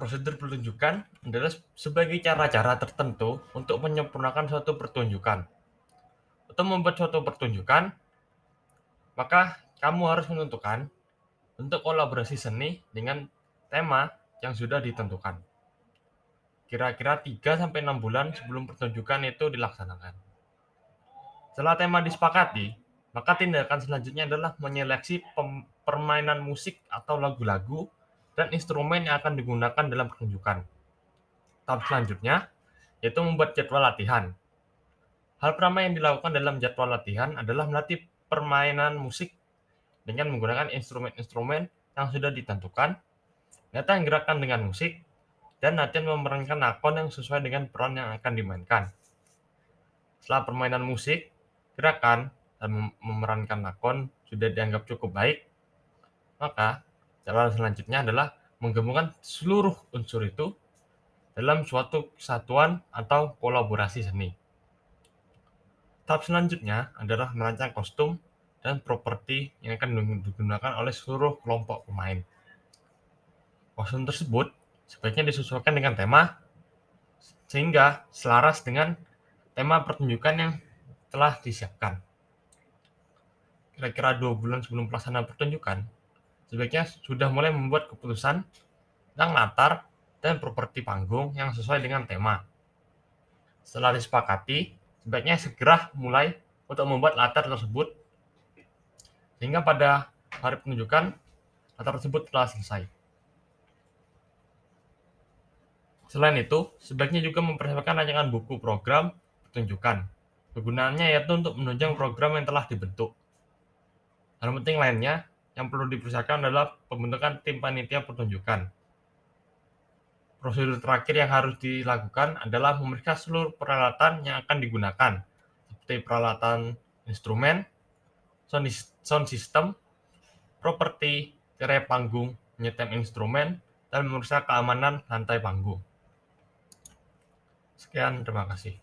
Prosedur pertunjukan adalah sebagai cara-cara tertentu untuk menyempurnakan suatu pertunjukan. Untuk membuat suatu pertunjukan, maka kamu harus menentukan bentuk kolaborasi seni dengan tema yang sudah ditentukan. Kira-kira 3-6 bulan sebelum pertunjukan itu dilaksanakan. Setelah tema disepakati, maka tindakan selanjutnya adalah menyeleksi permainan musik atau lagu-lagu dan instrumen yang akan digunakan dalam pertunjukan. Tahap selanjutnya yaitu membuat jadwal latihan. Hal pertama yang dilakukan dalam jadwal latihan adalah melatih permainan musik dengan menggunakan instrumen-instrumen yang sudah ditentukan, datang gerakan dengan musik, dan latihan memerankan akon yang sesuai dengan peran yang akan dimainkan. Setelah permainan musik, gerakan, dan memerankan akon sudah dianggap cukup baik, maka Cara selanjutnya adalah menggabungkan seluruh unsur itu dalam suatu kesatuan atau kolaborasi seni. Tahap selanjutnya adalah merancang kostum dan properti yang akan digunakan oleh seluruh kelompok pemain. Kostum tersebut sebaiknya disesuaikan dengan tema sehingga selaras dengan tema pertunjukan yang telah disiapkan. Kira-kira dua bulan sebelum pelaksanaan pertunjukan, sebaiknya sudah mulai membuat keputusan tentang latar dan properti panggung yang sesuai dengan tema. Setelah disepakati, sebaiknya segera mulai untuk membuat latar tersebut sehingga pada hari penunjukan latar tersebut telah selesai. Selain itu, sebaiknya juga mempersiapkan rancangan buku program pertunjukan. Kegunaannya yaitu untuk menunjang program yang telah dibentuk. Hal penting lainnya yang perlu dipersiapkan adalah pembentukan tim panitia pertunjukan. Prosedur terakhir yang harus dilakukan adalah memeriksa seluruh peralatan yang akan digunakan, seperti peralatan instrumen, sound system, properti, tirai panggung, nyetem instrumen, dan memeriksa keamanan lantai panggung. Sekian, terima kasih.